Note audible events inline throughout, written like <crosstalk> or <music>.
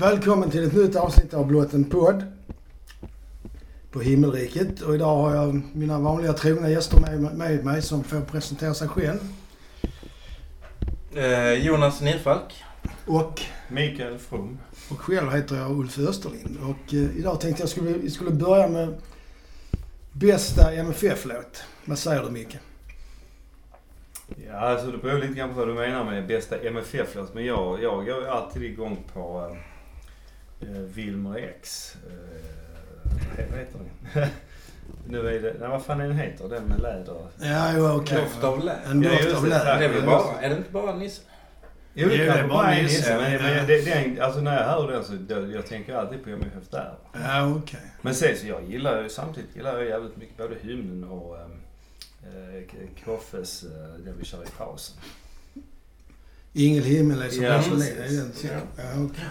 Välkommen till ett nytt avsnitt av Blott en podd på Himmelriket. Och idag har jag mina vanliga trogna gäster med, med mig som får presentera sig själv. Eh, Jonas Nilfalk. Och, Mikael From. och själv heter jag Ulf Österlind. Och eh, idag tänkte jag skulle, vi skulle börja med bästa MFF-låt. Vad säger du Micke? Ja, alltså det beror lite grann på vad du menar med bästa MFF-låt. Men jag, jag går alltid igång på äh, Wilmer X. Äh, vad heter den? <laughs> nu är det... Nej, vad fan är den heter? Den med läder. Ja, jo, okej. Doft av lä. En Ja, doft just av läder. Det är väl bara, är det inte bara Nisse? Jo, det det är bara Nisse, Nisse. Men, ja. men det, den, alltså när jag hör den så då, jag tänker alltid på MFF där. Ja, okej. Men sen så jag gillar ju samtidigt gillar jag jävligt mycket både hymnen och äh, Koffes, äh, den vi kör i pausen. Ingen himmel är som Ja, gasolin. precis. Det är den typen. Ja, okej.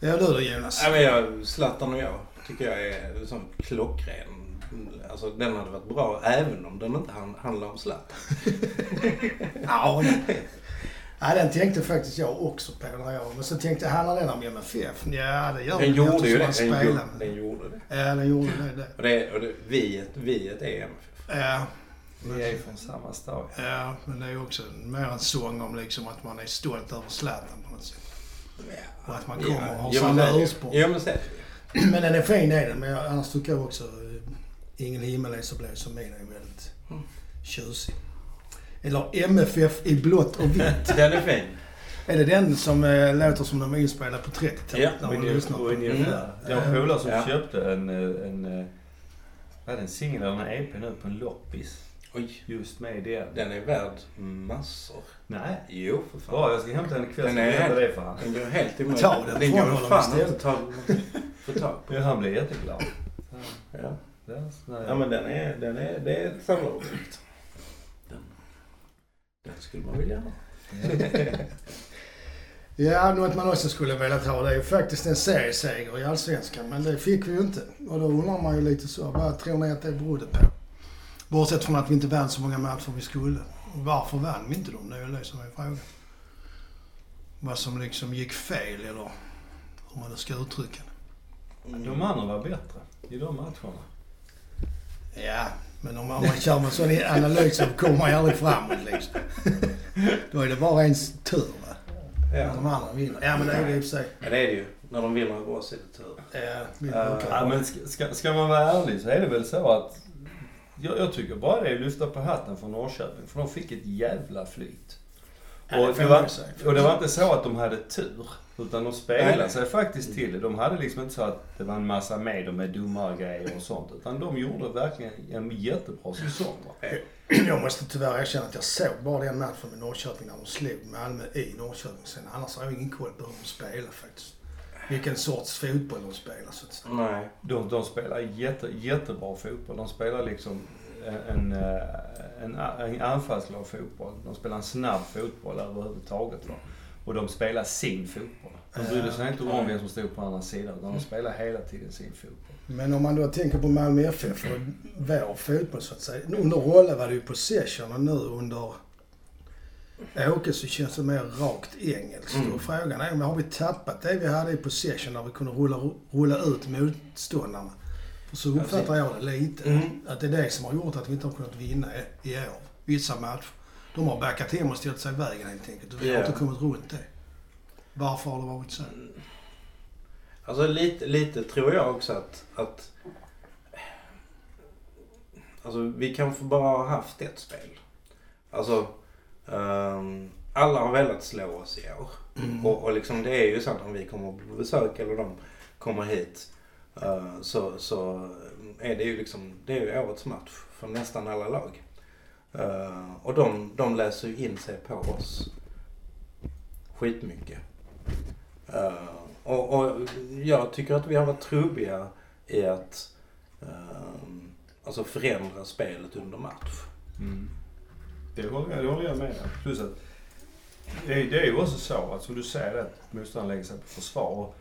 Ja, du då Jonas? Nej men jag, Zlatan och jag tycker jag är som klockren. Alltså den hade varit bra även om den inte han- handlar om Zlatan. <laughs> Ja, ja, den tänkte faktiskt jag också på när jag... Men så tänkte jag, handlar den om MFF? Ja, det gör Den gjorde ju det. Den gjorde, den gjorde det. Ja, den gjorde det. det. Och det, och det viet, viet är MFF. Ja, Vi är ju från samma stad. ja, men det är ju också mer en sång om liksom att man är stolt över Zlatan på något sätt. Och att man kommer och har Ja, samma är ursprung. Ja men är. Men den är är den. Men jag, annars tycker jag också eh, Ingen himmel är så blå som min är väldigt Mm. tjusig. Eller MFF i blått och vitt. <laughs> Den är fin. är det den som eh, låter som de var inspelade på 30-talet? Ja, när man lyssnar på den? Jag har en polare som Ja. köpte en, eh, en, eh, är det, en singel eller en EP nu på en loppis. Oj. Just med den. Den är värd massor. Nej. Jo för fan. Bra, jag ska hämta den ikväll Den är- berättar det för han. Den går helt emot. Ta den den går fan inte ta, få tag <laughs> på. Ja, han blev jätteglad. Ja. Ja men den är, den är, det är ett samlarobjekt. Den, den skulle man vilja ha. <laughs> Ja, något man också skulle velat ha det är ju faktiskt en serieseger i Allsvenskan. Men det fick vi ju inte. Och då undrar man ju lite så, vad tror ni att det berodde på? Bortsett från att vi inte vann så många matcher vi skulle. Varför vann vi inte dem? Det är ju det som är frågan. Vad som liksom gick fel eller hur man nu ska uttrycka det. De andra var bättre i de matcherna. Ja, men om man, kör med sån analys så kommer man ju aldrig framåt liksom. Då är det bara ens tur va? När de Ja. andra vinner. Ja men det är det i och för sig. ja det är det ju. När de vinner över oss är det tur. Ja, vi Ja, Ja, men ska, ska, ska man vara ärlig så är det väl så att jag, jag tycker bara det är att lyfta på hatten för Norrköping. För de fick ett jävla flyt. Och får det, var, och det var inte så att de hade tur. Utan de spelade Nej. sig faktiskt till det. De hade liksom inte så att det var en massa med med dummare grejer och sånt. Utan de gjorde verkligen en jättebra säsong. Jag måste tyvärr erkänna att jag såg bara den matchen med Norrköping när de slog Malmö i Norrköping. Sen annars har jag ingen koll på hur de spelar faktiskt. Vilken sorts fotboll de spelar så att säga. Nej. De, de spelar jätte, jättebra fotboll. De spelar liksom en, eh, en, en anfallsglad fotboll. De spelar en snabb fotboll överhuvudtaget. Va? Och de spelar sin fotboll. De brydde sig inte om vem som stod på andra sidan. Utan de spelar hela tiden sin fotboll. Men om man då tänker på Malmö FF och vår fotboll så att säga. Under Rolle var det ju possession och nu under Åke så känns det mer rakt engelskt. Mm. Och frågan är om har vi tappat det vi hade i possession när vi kunde rulla, rulla ut motståndarna? För så uppfattar jag det lite. Mm. Att det är det som har gjort att vi inte har kunnat vinna i år. Vissa matcher. De har backat hem och ställt sig i vägen helt enkelt. Och vi har Ja. inte kommit runt det. Varför har det varit så? Alltså lite, lite tror jag också att, att Alltså vi kanske bara har haft ett spel. Alltså ehm, alla har velat slå oss i år. Mm. Och, och liksom det är ju så att om vi kommer på besök eller de kommer hit eh, så, så är det ju liksom, det är ju årets match för nästan alla lag. Eh, och de, de läser ju in sig på oss skitmycket. Eh, och, och jag tycker att vi har varit trubbiga i att ehm, alltså förändra spelet under match. Det håller jag, det håller jag med om. Plus att det är, det är ju också så att som du säger att motståndaren lägger sig på försvar. Och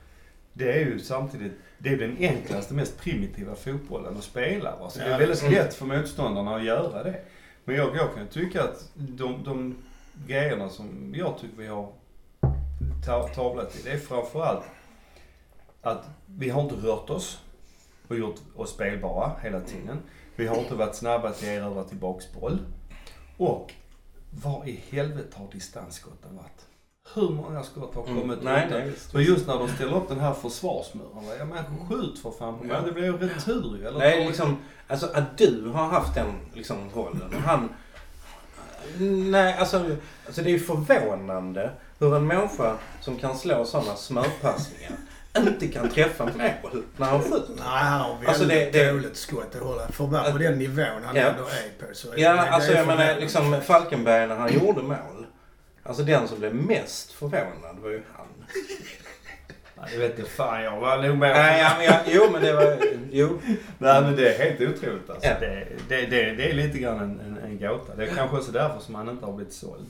Det är ju samtidigt det är den enklaste, mest primitiva fotbollen att spela. Va? Så det är väldigt lätt för motståndarna att göra det. Men jag, jag kan tycka att de, de grejerna som jag tycker vi har ta- tavla till, det är framförallt att vi har inte rört oss och gjort oss spelbara hela tiden. Vi har inte varit snabba till att erövra tillbaks boll. Och var i helvete har distansskotten varit? Hur många skott har kommit Mm. Nej, nej, visst. För just när de ställer upp den här försvarsmuren, va? ja men skjut för fan på. Ja. Det blir ju retur ju. Eller Nej, liksom, alltså att du har haft den liksom, rollen. Han... Nej, alltså, alltså det är ju förvånande hur en människa som kan slå sådana smörpassningar inte kan träffa mål när han skjuter. Nej, han har väldigt Alltså, det- det- dåligt skott att hålla. För på den nivån han Ja. ändå är på så är Ja, det- det alltså jag menar liksom Falkenberg när han gjorde mål. Alltså den som blev mest förvånad var ju han. Nej, jag vet inte fan, jag var nog med. Nej, ja, men jag, jo men det var... Jo. Nej men det är helt otroligt alltså. Ja. Det, det, det, det är lite grann en, en, en gåta. Det är kanske också därför som han inte har blivit såld.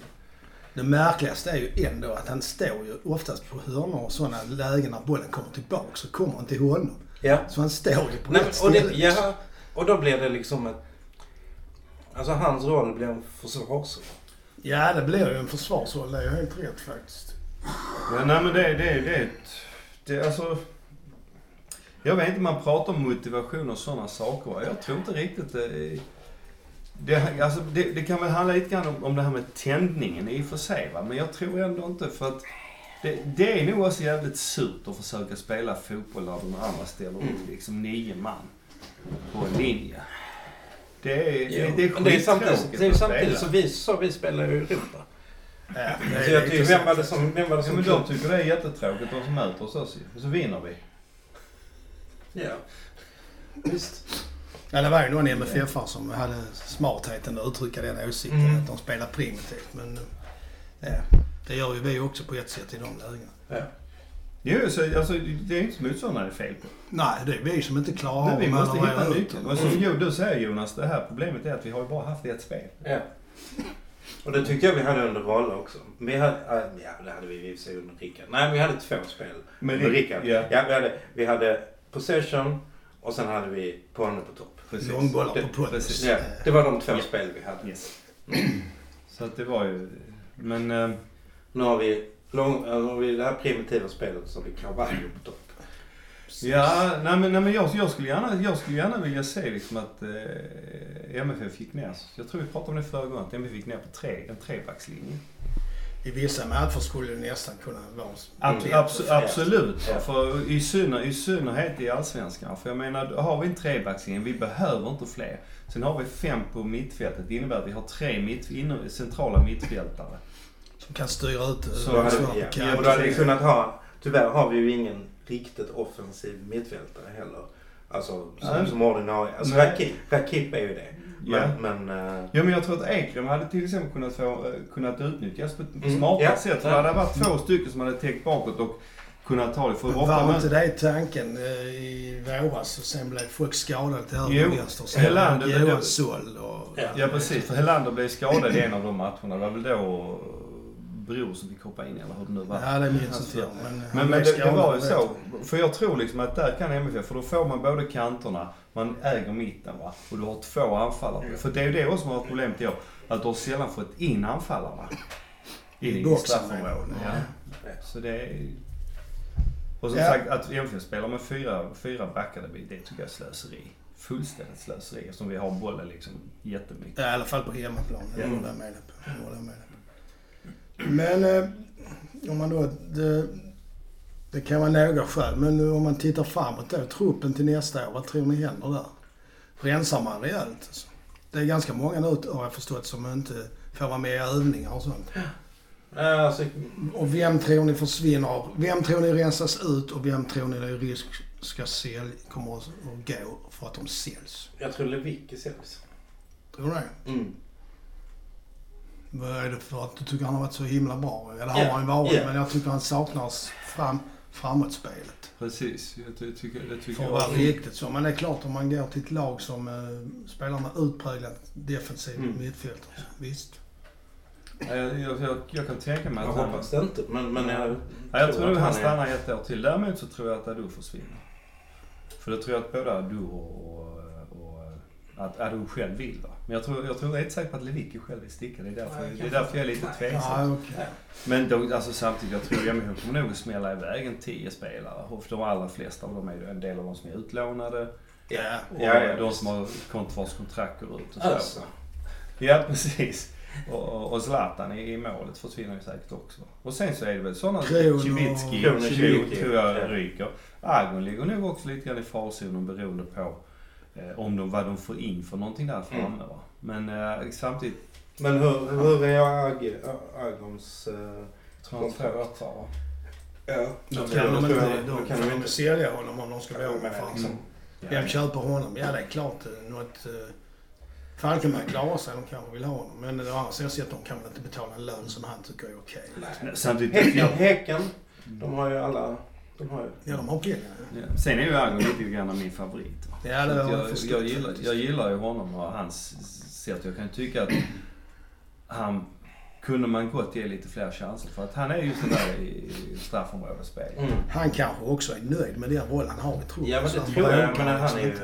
Det märkligaste är ju ändå att han står ju oftast på hörnor och sådana lägen när bollen kommer tillbaka så kommer den till honom. Ja. Så han står ju på Nej, rätt och, ställe. det, ja, och då blir det liksom ett... Alltså hans roll blir en försvarsroll. Ja, det blir ju en försvarsroll. Det är ju helt rätt faktiskt. Ja, nej men det, det, det är. Det, alltså... Jag vet inte, man pratar om motivation och sådana saker. va. Jag tror inte riktigt det... Det, alltså, det, det kan väl handla lite grann om, om det här med tändningen i och för sig. Va? Men jag tror ändå inte för att... Det, det är nog också jävligt surt att försöka spela fotboll när de andra ställer upp liksom nio man på en linje. Det är, det, det är det är samtidigt, det är samtidigt så vi, så vi spelar ju i Europa. Ja, Så jag tycker, vem var det som, vem var det Ja, som men de tycker det är jättetråkigt de som möter oss också så vinner vi. Ja. Visst. Ja, det var ju någon MFF som hade smartheten att uttrycka den åsikten Mm. att de spelar primitivt. Men ja, det gör ju vi också på ett sätt i de lägena. Ja. Jo, så, alltså, det är inte motståndaren det är fel på. Nej, det är vi som inte klarar Nej, av vi måste hitta nyckeln. Och som jo, du säger Jonas, det här problemet är att vi har ju bara haft ett spel. ja. Och det tyckte jag vi hade under Valla också. Vi hade, äh, ja det hade vi i och under Rickard. Nej, vi hade två spel Med Rick- Rickard. ja. Ja, vi hade, vi hade possession och sen hade vi Ponne på topp. Precis. Långbollar Det- på precis. Ja, det var de två Ja. spel vi hade. Yes. <clears throat> Så att det var ju... Men... eh, Nu har vi, lång, nu har vi det här primitiva spelet har vi Carvalho på topp. Ja, nej men, nej, men jag, jag, skulle gärna, jag skulle gärna vilja se liksom att eh, MFF gick ner. Jag tror vi pratade om det förra gången, att MFF gick ner på tre, en trebackslinje. I vissa matcher skulle det nästan kunna vara... Abs- Mm. abs- absolut. Ja. För i, synner, I synnerhet i Allsvenskan. För jag menar, har vi en trebackslinje, vi behöver inte fler. Sen har vi fem på mittfältet. Det innebär att vi har tre mitt, centrala mittfältare. Som kan styra ut eh, Så hade, ja. kant. och då hade vi kunnat ha, tyvärr har vi ju ingen riktigt offensiv mittfältare heller. Alltså som, Nej. som ordinarie. Alltså Rakip är ju det. Ja. Men, men eh, Ja men jag tror att Ekrem hade till exempel kunnat, få, eh, kunnat utnyttjas på ett Mm, smartare ja. sätt. För det hade varit två stycken som hade täckt bakåt och kunnat ta det. För ofta Var man, inte det tanken eh, i våras och sen blev folk skadade till höger Jo, och vänster? Helander, det- Johan Soll och... Ja. Ja precis, för Helander blev skadad i en av de matcherna. Det var väl då Bror som fick hoppa in eller hur det nu var. Ja, det minns Alltså, inte jag. Men, Men, men det, det var ju så. För jag tror liksom att där kan MFF, för då får man både kanterna, man äger mitten va. Och du har två anfallare. För det är ju det också som har varit problemet i år. Att du har sällan fått in anfallarna. I straffområdet. ja. Ja. Så det är... Och som Ja. sagt, att MFF spelar med fyra, fyra backar, det, blir- det tycker jag är slöseri. Fullständigt slöseri eftersom vi har bollen liksom jättemycket. Ja, I alla fall på hemmaplan. Det Mm. håller jag med dig på. Det håller jag med dig på. Men eh, om man då... Det, det kan vara några skäl, men nu om man tittar framåt då. Truppen till nästa år, vad tror ni händer där? Rensar man rejält? Alltså? Det är ganska många nu har jag förstått som inte får vara med i övningar och sånt. eh, alltså, Och vem tror ni försvinner? Vem tror ni rensas ut och vem tror ni det är risk ska sälj, kommer att gå för att de säljs? jag tror Lewicki säljs. Tror du det? Mm. Vad är det för att du tycker han har varit så himla bra? Eller har Ja, han varit, ja. men jag tycker han saknas fram, framåtspelet. Precis, jag ty- tycker, det tycker För jag. att vara riktigt så. Men det är klart om man går till ett lag som eh, spelar med utpräglat defensiv Mm. mittfältare. Visst. Ja, Jag, jag, jag, jag kan tänka mig Jag att han... hoppas det inte, men, men jag, Ja, jag tror nog att han är- stannar ett år till. Däremot så tror jag att Adu försvinner. För då tror jag att både Adu och, och, och Att, att du själv vill va. Men jag tror, jag tror jag är inte säker på att Lewicki själv vill sticka. Det är därför, Nej, det är därför jag är lite tveksam. Ja, okej. Men då, alltså samtidigt, jag tror Jämmerhov kommer nog att smälla iväg en 10 spelare. Och de allra flesta av dem är ju en del av de som är utlånade. Ja. Och Ja, de som har kontrakt går ut och så. Alltså. Ja, precis. Och, och, och Zlatan i, i målet försvinner ju säkert också. Och sen så är det väl sådana... Cibicki tror jag ja. ryker. Agon ligger nog också lite grann i farzonen beroende på om de, vad de får in för någonting där framme. Mm. Va? Men eh, samtidigt, Men hur, hur är Ag- Agons... eh, va? Ja, Då kan de inte, då kan de inte sälja honom om de ska bli av med Mm. Fransson. Ja. Vem köper honom? Ja, det är klart eh, något... eh, Falkenberg klarar sig, de kanske vill ha honom. Men å andra sidan de kan väl inte betala en lön som han tycker är okej. Nej, Samtidigt, Häcken, ja. häcken, de har ju alla... De har ju... Ja, de har pengar. Ja. Sen är ju Agon lite grann min favorit. Va? Ja, det har jag jag, jag, gillar, jag gillar ju honom och hans sätt. Jag kan ju tycka att han kunde man gott ge lite fler chanser. För att han är ju sådär i straffområdesspel. Mm. Han kanske också är nöjd med den roll han har i truppen. Ja men det han tror jag. Men han är ju...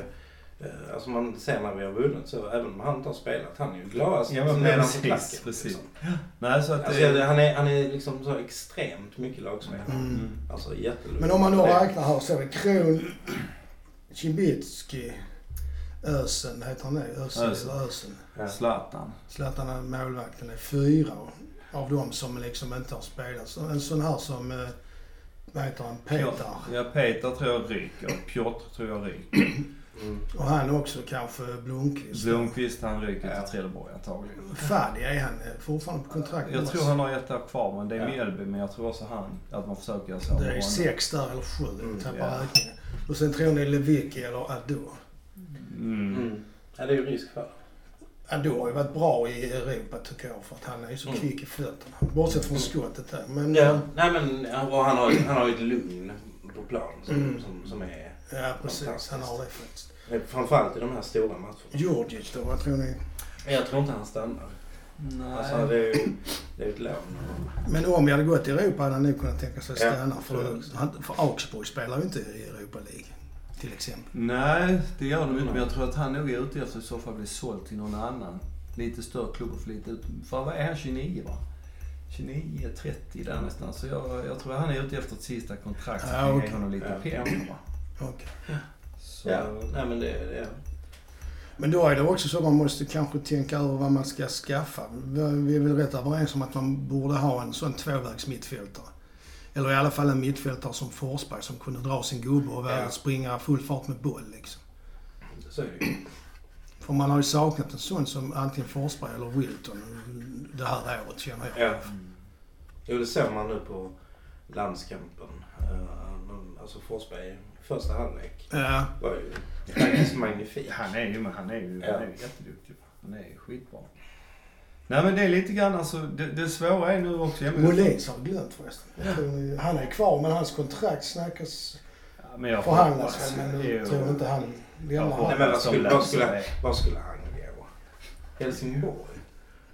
eh, Alltså man ser när vi har vunnit så, även om han inte har spelat, han är ju gladast Ja, men nedanför precis, klacken. precis. Liksom. Nej, så att Alltså, det... han, är, han är liksom så extremt mycket lagspelare. Mm. Mm. Alltså jättelugn. Men om man då räknar här så är det Kron, Cibicki, Ösen, heter han det? Ösen Ösen. Ösen? Ja. Zlatan. Zlatan är målvakten är fyra av dem som liksom inte har spelat. Så en sån här som, eh, vad heter han, Peter. Ja, Peter tror jag ryker. Piotr tror jag ryker. Mm. Och han också kanske Blomqvist. Blomqvist han ryker Ja. till Trelleborg antagligen. Fadi, är han eh, fortfarande på kontrakt? Jag tror han har ett år kvar men det är Ja. Mjällby men jag tror också han, att man försöker göra så Det är honom. sex där eller sju, Mm, tappar ja. räkningen. Och sen tror ni Lewicki eller Ado. Mm. Mm. Ja, det är ju risk för. Ado har ju varit bra i Europa tycker jag för att han är ju så Mm. kvick i fötterna. Bortsett från skottet där. Men, Ja. Nej men och han har, ju- han har ju ett lugn på plan som, Mm. som, som är... ja precis, han har det faktiskt. Framförallt i de här stora matcherna. Djurdjic då, vad tror ni? Jag tror inte han stannar. Nej. Alltså det är ju det är ett lån. Men om vi hade gått i Europa hade han nog kunnat tänka sig att Ja, stanna. jag för, han, för Augsburg spelar ju inte i Europa League. Till exempel. Nej, det gör de inte. Men jag tror att han nog är ute efter att i så fall bli såld till någon annan. Lite större klubb och lite ut. För vad är han 29 va? 29, 30 där någonstans. Så jag, jag tror att han är ute efter ett sista kontrakt som Ja, okej. honom lite Ja. pengar va. Okej. Så, Ja, nej men det... det Men då är det också så att man måste kanske tänka över vad man ska skaffa. Vi är väl rätt överens om att man borde ha en sån tvåvägs mittfältare. Eller i alla fall en mittfältare som Forsberg som kunde dra sin gubbe och Ja. springa full fart med boll liksom. så är det ju. För man har ju saknat en sån som antingen Forsberg eller Wilton det här året känner jag. Ja. Jo, det ser man nu på landskampen. Alltså Forsberg, första halvlek, Ja. var ju faktiskt magnifik. Han är ju, men han är ju, Ja. han är ju jätteduktig. Han är ju skitbra. Nej men det är lite grann alltså, det, det svåra är nu också... Molins har glömt förresten. Ni- Han är kvar men hans kontrakt snackas, Ja, men jag förhandlas väl men jag tror inte han lämnar. vad de skulle- löser skulle-. Var skulle han gå? Helsingborg?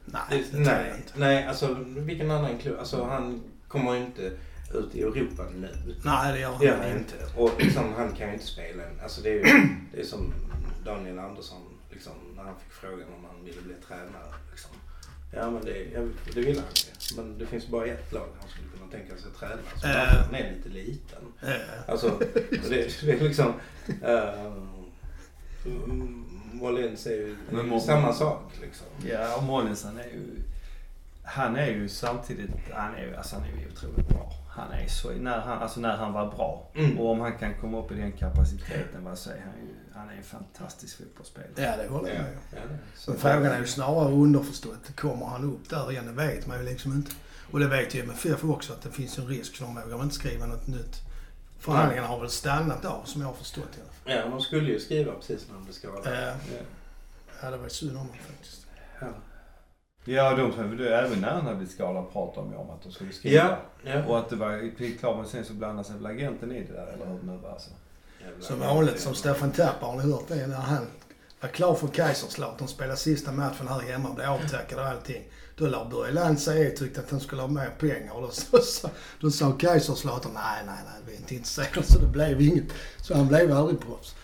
Nej, Det, det tror jag nej, inte. nej, alltså vilken annan klubb? Alltså han kommer ju inte ut i Europa nu. Nej, det gör gör han han inte. Och liksom, han kan ju inte spela än. Alltså det är ju det är som Daniel Andersson, liksom, när han fick frågan om han ville bli tränare. Liksom. Ja men det, ja, det ville han ju. Men det finns bara ett lag han skulle kunna tänka sig träna. Så Äh. han är lite liten. Eh, Alltså det, det är liksom... Uh, är ju det är ju Mo- samma sak liksom. Ja, och Mollins han är ju... Han är ju samtidigt, han är ju, alltså han är ju otroligt bra. Han är så, när han, alltså när han var bra. Mm. Och om han kan komma upp i den kapaciteten, vad säger han ju, han är en fantastisk fotbollsspelare. ja, det håller jag Ja, med om. ja, frågan är ju snarare underförstått. Kommer han upp där igen? Det vet man ju liksom inte. Och det vet ju MFF också att det finns en risk så de vågar inte skriva något nytt. Förhandlingarna har väl stannat av som jag har förstått i alla fall. Ja, de skulle ju skriva precis när det ska vara. Eh, Ja. ja, det var synd om honom faktiskt. Ja. Ja, de det, även när han hade blivit skadad pratade de ju om att de skulle skriva. Ja, ja. Och att det var klart, men sen så blandade sig väl agenten i det där, eller hur det nu var. Så. Jävlar. Som vanligt, som Stefan Tapper har ni hört det, när han var klar för Kaiserslautern, spelade sista matchen här hemma, blev avtackad och allting. Då la Börje Lantz i tyckte att han skulle ha mer pengar och då, så, så, då sa Kaiserslautern nej, nej, nej, vi är inte intresserade så det blev inget. Så han blev aldrig proffs.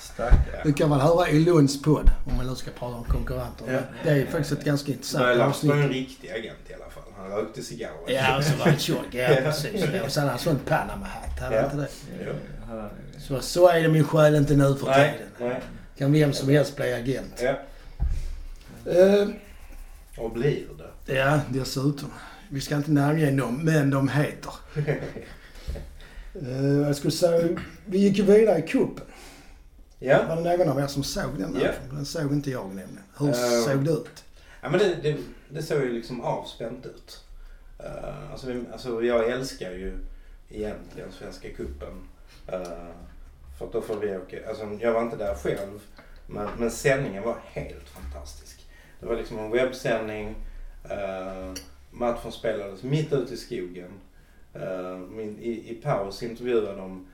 Stackare. Du kan väl höra i Lunds podd, om man nu ska prata om konkurrenter. Ja. Det är faktiskt ett ganska intressant Börje-Lars var ju en avsnitt. riktig agent i alla fall. Han rökte cigarrer. Ja, och så var han tjock. Ja, <laughs> precis. Och sen hade han sån Panama-hatt. Hade han Ja. inte det? Hade- Så, så är det min själ inte nu för Nej, tiden. nej. Kan vem som helst bli agent. Ja. Eh, Och blir det. ja, dessutom. Vi ska inte namnge dem, men de heter. <laughs> Eh, jag skulle säga, vi gick ju vidare i cupen. Ja. Var det någon av er som såg den Ja. Den såg inte jag nämligen. Hur Eh, såg det ut? Ja men det, det, det såg ju liksom avspänt ut. Uh, alltså, vi, alltså jag älskar ju egentligen Svenska Cupen. Uh, för då får vi åka, alltså jag var inte där själv. Men, men sändningen var helt fantastisk. Det var liksom en webbsändning. Uh, matchen spelades mitt ute i skogen. Uh, min, i, I paus intervjuade de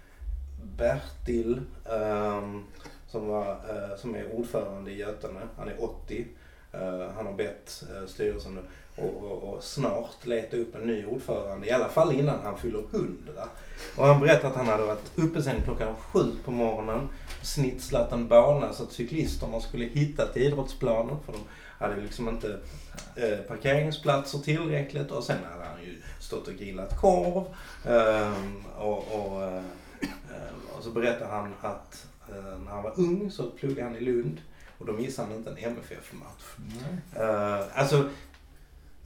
Bertil um, som, var, uh, som är ordförande i Götene. Han är 80. Uh, eh, han har bett uh, styrelsen att och, och, och snart leta upp en ny ordförande. I alla fall innan han fyller 100. Och han berättade att han hade varit uppe sen klockan sju på morgonen. Snitslat en bana så att cyklisterna skulle hitta till idrottsplanen. För de hade liksom inte eh, parkeringsplatser tillräckligt. Och sen hade han ju stått och grillat korv. Eh, och, och, eh, och så berättade han att eh, när han var ung så pluggade han i Lund. Och då missade han inte en MFF-match. Uh, alltså,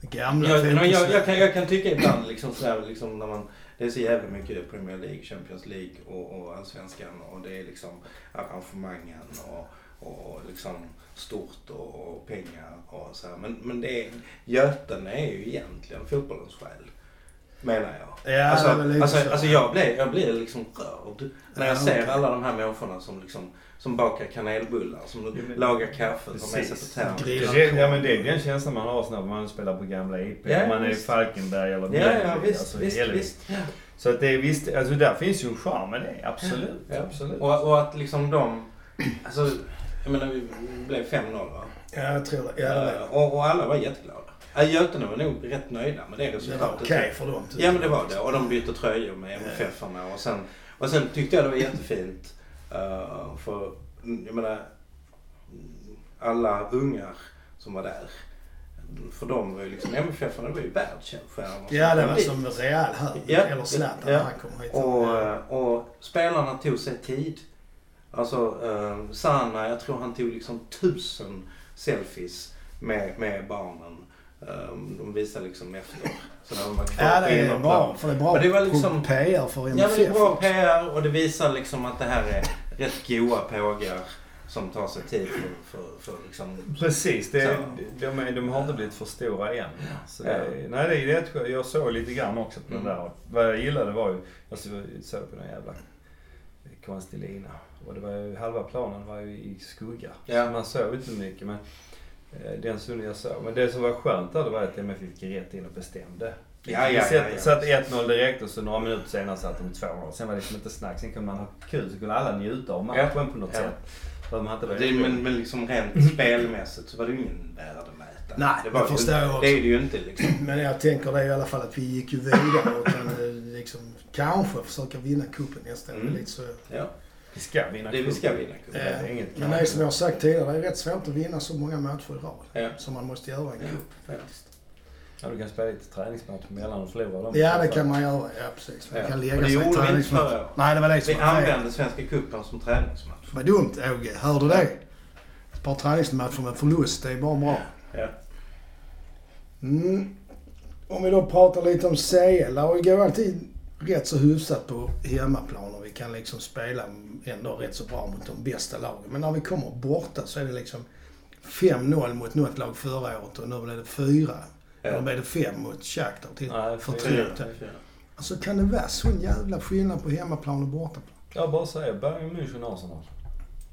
Gamla jag, jag, jag, jag, kan, jag kan tycka ibland liksom sådär, liksom när man, det är så jävla mycket Premier League, Champions League och, och Allsvenskan och det är liksom arrangemangen och, och liksom stort och, och pengar och så här. Men, men det är, Götene är ju egentligen fotbollens själ. Menar jag. Ja, alltså, är alltså, så. alltså jag blir, jag blir liksom rörd när jag Ja, ser okej. alla de här människorna som liksom som bakar kanelbullar, som men- lagar kaffe, sig Precis. på. Det, ja men det är den känslan man har när man spelar på gamla IP. Ja, Om man är i. Falkenberg eller Ja, ja visst, alltså, visst, visst. Ja. Så att det är visst, alltså där finns ju en charm med det. Absolut. Ja. absolut. Och, och att liksom de, alltså, jag menar vi blev 5-0 va? Ja, jag tror det. Ja, det och, och alla var jätteglada. Uh, Götene var nog rätt nöjda med det det var resultatet. okej för dem. Ja men det var det. Och de bytte tröjor med MFF-arna och sen, och sen tyckte jag det var jättefint. eh, för, mm, jag menar, alla ungar som var där. För dem var ju liksom, MFF-arna var ju världsstjärnor. Ja, det var som Real här. Ja, Eller Zlatan ja. när han kom hit. Och, eh, och spelarna tog sig tid. Alltså eh, Sana, jag tror han tog liksom tusen selfies med, med barnen. Eh, de visade liksom efter. Så när de var kvar Ja, det är bra. För det är bra Men det var liksom- PR för Ja men det är MFF. bra PR och det visar liksom att det här är rätt goa pågar som tar sig tid för, för, för liksom... Precis, det, Så. de, de, de har inte blivit för stora än. Så det, Ja. Nej, det är rätt Jag såg lite grann också på Mm. den där. Vad jag gillade var ju, jag såg på den jävla konstig lina. Och det var ju, halva planen var ju i skugga. Ja. Så man såg inte mycket. Men den stunden jag såg. Men det som var skönt där det var att MFF gick rätt in och bestämde. Ja, ja, ja, ja. satt 1-0 direkt och så några minuter senare satte de 2-0. Sen var det liksom inte snack. Sen kunde man ha kul. Så kunde alla njuta av matchen Ja. på något Ja. sätt. Det, men, men liksom rent spelmässigt så var det ju ingen värdemätare. Nej, det det var ju förstår jag också. Det är det ju inte liksom. <clears throat> Men jag tänker det i alla fall att vi gick ju vidare och kan eh, liksom kanske försöka vinna cupen nästa år. Mm. Lite så. Ja, Vi ska vinna det vi ska vinna. Det är inget Men det är som jag har sagt tidigare, det är rätt svårt att vinna så många matcher i rad. Ja. Som man måste göra i en Ja. cup. Ja. Ja, du kan spela lite träningsmatch mellan och förlora dem. Ja, det kan man göra. Ja, precis. Man Ja. kan Och lägga det sig i gjorde vi inte träningsmatch. förra året. Nej, det var det som Vi använde Svenska cupen som träningsmatch. Vad dumt, Åge. Hör du det? Ett par träningsmatcher med förlust, det är bara bra. Ja. Mm. Om vi då pratar lite om CL. Där går alltid rätt så hyfsat på hemmaplan och kan liksom spela ändå rätt så bra mot de bästa lagen. Men när vi kommer borta så är det liksom 5-0 mot något lag förra året och nu blev det 4. Ja. Eller blev det 5 mot Shakhtar till Nej, för trygt. Alltså kan det vara sån jävla skillnad på hemmaplan och bortaplan? Jag bara säger Bayern München Arsenal.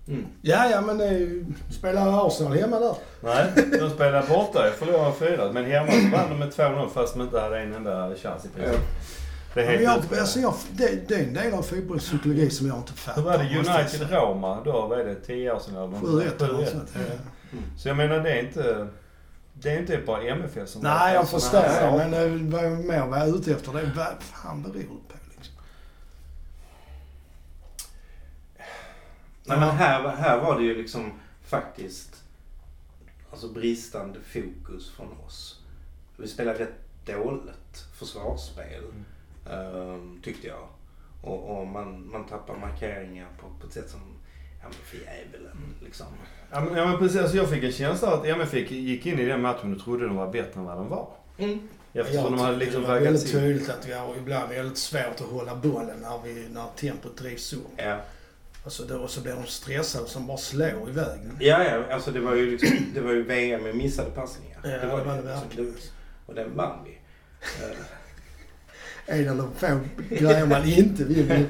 Mm. Ja, ja men det är ju... Spelar Arsenal hemma där? Nej, de spelar borta. Jag förlorade fyra. Men hemma så vann de med 2-0 fast de inte hade en enda chans i princip. Det är Men helt jag, alltså jag, det, det är en del av fotbollspsykologi som jag inte fattar. Hur var det. United-Roma då? Vad är det? 10 år sedan? eller något? 7-1 eller något 7-1. sånt. ja. Så jag menar det är inte... Det är inte bara MFF som... Nej, jag såna förstår det. Men eh, vad jag mer var ute efter det är vad fan beror det på liksom? Nej men här, här var det ju liksom faktiskt alltså bristande fokus från oss. Vi spelade rätt dåligt försvarsspel ehm, tyckte jag. Och, och man, man tappar markeringar på, på ett sätt som, ja men för djävulen liksom. Ja men, ja, men precis. Alltså, jag fick en känsla att MFF gick in i den matchen och trodde de var bättre än vad de var. Mm. Eftersom de Jag hade tycker liksom det var väldigt in. tydligt att vi har ibland väldigt svårt att hålla bollen när, vi, när tempot drivs upp. Ja. Alltså då, och så blir de stressade som bara slår iväg. Ja, ja, alltså det var ju liksom, det var ju VM med missade passningar. Ja, det var det liksom, verkligen. Och den vann vi. <laughs> En av de få grejer man inte vill.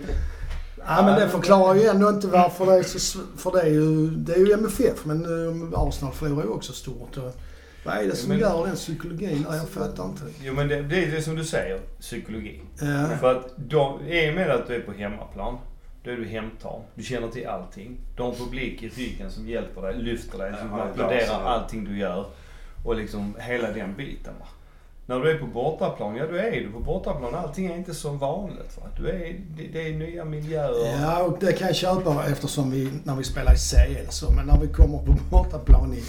Ja, men det förklarar ju ändå inte varför det är så... För det är ju, det är ju MFF, men eh, Arsenal förlorar ju också stort. Och vad är det som Men- gör den psykologin? Jag fattar inte. Jo men det, det är det som du säger, psykologi. Ja, För att de, i och med att du är på hemmaplan, då är du hemtam. Du känner till allting. Du har en publik i ryggen som hjälper dig, lyfter dig, som Ja, applåderar allting du gör. Och liksom hela den biten va. När du är på bortaplan, ja då är du på bortaplan. Allting är inte som vanligt. Va? Du är, det, det är nya miljöer. ja, och det kan jag köpa eftersom vi, när vi spelar i CL så. Men när vi kommer på bortaplan i,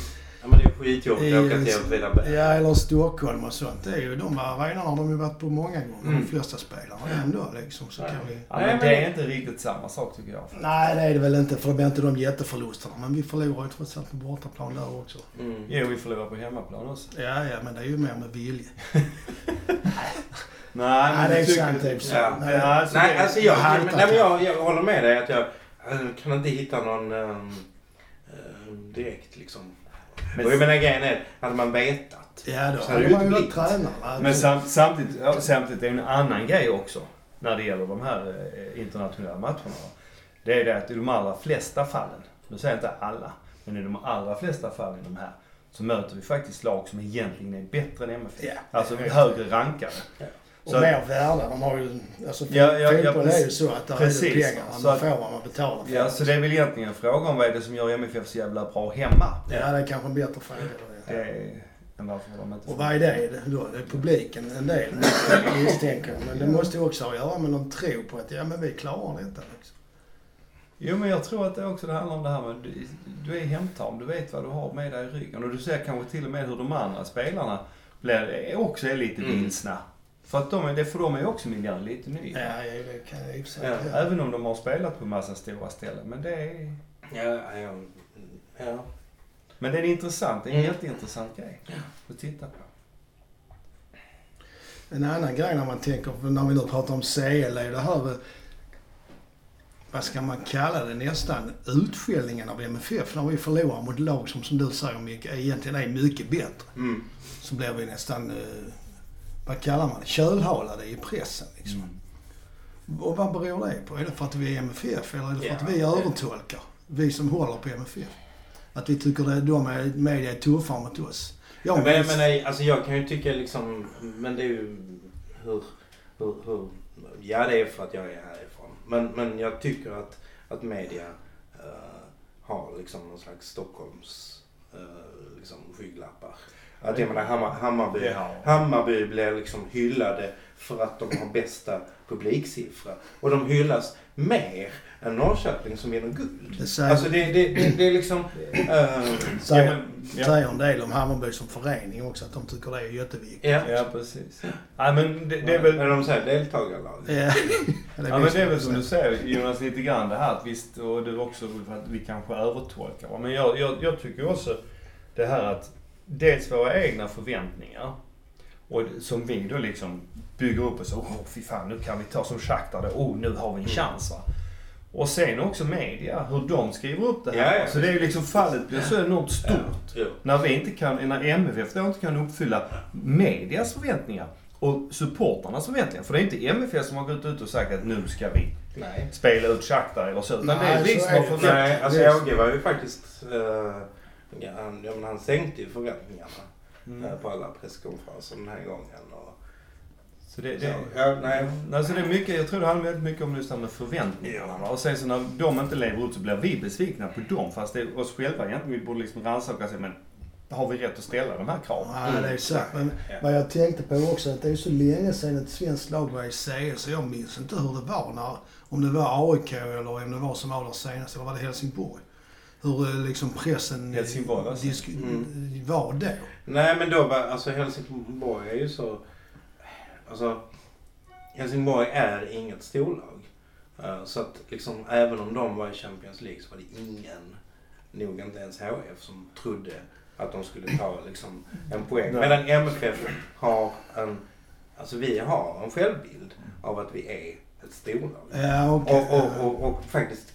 Ja men det är skitjobbigt att åka till Åtvidaberg. ja, eller Stockholm och sånt. Det är ju de arenorna har de ju varit på många gånger, Mm. de flesta spelarna. Ändå liksom så Ja. kan vi... Ja, Nej, men men- det är inte riktigt samma sak tycker jag. Nej, det är det väl inte för det blir inte de jätteförlusterna. Men vi förlorar ju trots allt på bortaplan där också. Mm. Jo, vi förlorar på hemmaplan också. Ja, ja, men det är ju mer med vilja. <laughs> Nej, Nej, det är sant för sig. Ja. Nej, alltså, Nej, det- alltså jag, men, nej, men jag, jag håller med dig att jag, jag kan inte hitta någon um, direkt liksom. Men- och jag menar grejen är, hade man vetat. Ja, då Så hade man ju varit blivit. tränare. Men sam, samtidigt, ja, samtidigt är det en annan grej också när det gäller de här eh, internationella matcherna. Det är det att i de allra flesta fallen, nu säger jag inte alla, men i de allra flesta fallen i de här så möter vi faktiskt lag som egentligen är bättre än MFF. Ja, Alltså högre rankade. Och Så- mer värda. De har ju... Alltså, Ja, ja, ja, fotboll är ju precis. så att där Precis, är det pengar. så Man att- får vad man betalar för. Ja, så det är väl egentligen en fråga om vad är det som gör MFF så jävla bra hemma. Ja, det är kanske en bättre fråga. Det är, än varför de inte Och vad är det då? Det är publiken en del misstänker. Men det måste ju också ha att göra med någon tro på att ja men vi klarar detta. Liksom. Jo men jag tror att det också det handlar om det här med du, du är hemtam, du vet vad du har med dig i ryggen och du ser kanske till och med hur de andra spelarna blir, också är lite Mm. För att de, är- det för dem är också miljön lite ny. Ja, det kan jag. Ja. Ja. Även om de har spelat på massa stora ställen. Men det är, Ja, ja, ja. men det är intressant, det är en Mm. jätteintressant grej att titta på. En annan grej när man tänker, när vi nu pratar om CL, är det här vad ska man kalla det, nästan utskällningen av MFF. När vi förlorar mot lag som, som du säger Micke, egentligen är mycket bättre. Mm. Så blir vi nästan, eh, vad kallar man det, kölhalade i pressen. Liksom. Mm. Och vad beror det på? Är det för att vi är MFF eller är det för att Ja, vi övertolkar? Vi som håller på MFF. Att vi tycker att de är, media är tuffare mot oss. Jag men, minns- men alltså jag kan ju tycka liksom, men det är ju hur, hur, hur, ja det är för att jag är härifrån. Men, men jag tycker att, att media eh, har liksom någon slags Stockholms uh, liksom skygglappar. Att jag menar Hammar, Hammarby, Ja. Hammarby blir liksom hyllade för att de har bästa publiksiffra. Och de hyllas mer än Norrköping som vinner guld. Det säger, Alltså det, det, det, det är liksom... eh, säger, Ja, men- ja. säger en del om Hammarby som förening också, att de tycker det är jätteviktigt. ja. Ja, precis. Nej men det, det är väl... Eller de säger deltagarlag. Ja, <laughs> det Ja men det är väl som du säger Jonas, lite grann det här att visst, och du också, att vi kanske övertolkar. Men jag, jag, jag tycker också det här att dels våra egna förväntningar och som vi då liksom bygger upp och så, åh fy fan nu kan vi ta som Shakhtar då, oh nu har vi en chans va. Och sen också media, hur de skriver upp det här. Ja, ja. Så det är ju liksom, fallet blir så enormt stort. Jo. När vi inte kan, när MFF då inte kan uppfylla medias förväntningar och supportarnas förväntningar. För det är inte MFF som har gått ut och sagt att nu ska vi Nej. spela ut Shakhtar eller så. Utan Nej, det är vi så som har förväntningar. Nej, alltså Åge var ju faktiskt... Uh, han, ja, men han sänkte ju förväntningarna Mm. eh, på alla presskonferenser den här gången. Och, Så det, så, det, ja, nej. alltså det är mycket, jag tror det handlar väldigt mycket om just det här med förväntningarna. Och sen så när de inte lever upp så blir vi besvikna på dem. Fast det är oss själva egentligen. Vi borde liksom rannsaka sig. Men har vi rätt att ställa de här kraven? Ja, det är sant. Men Ja. vad jag tänkte på också att det är så länge sedan ett svenskt lag var i CS så jag minns inte hur det var när, om det var AIK eller om det var som var där senast, eller var det Helsingborg? Hur eh, liksom pressen Helsingborg var det. disk- Mm. var då. Nej men då var, alltså Helsingborg är ju så... Alltså Helsingborg är inget storlag. Eh, Så att liksom även om de var i Champions League så var det ingen, nog inte ens HF, som trodde att de skulle ta liksom en poäng. Nej. Medan MFF har en, alltså vi har en självbild av att vi är ett storlag. Ja, okej. Och, och, och, och faktiskt,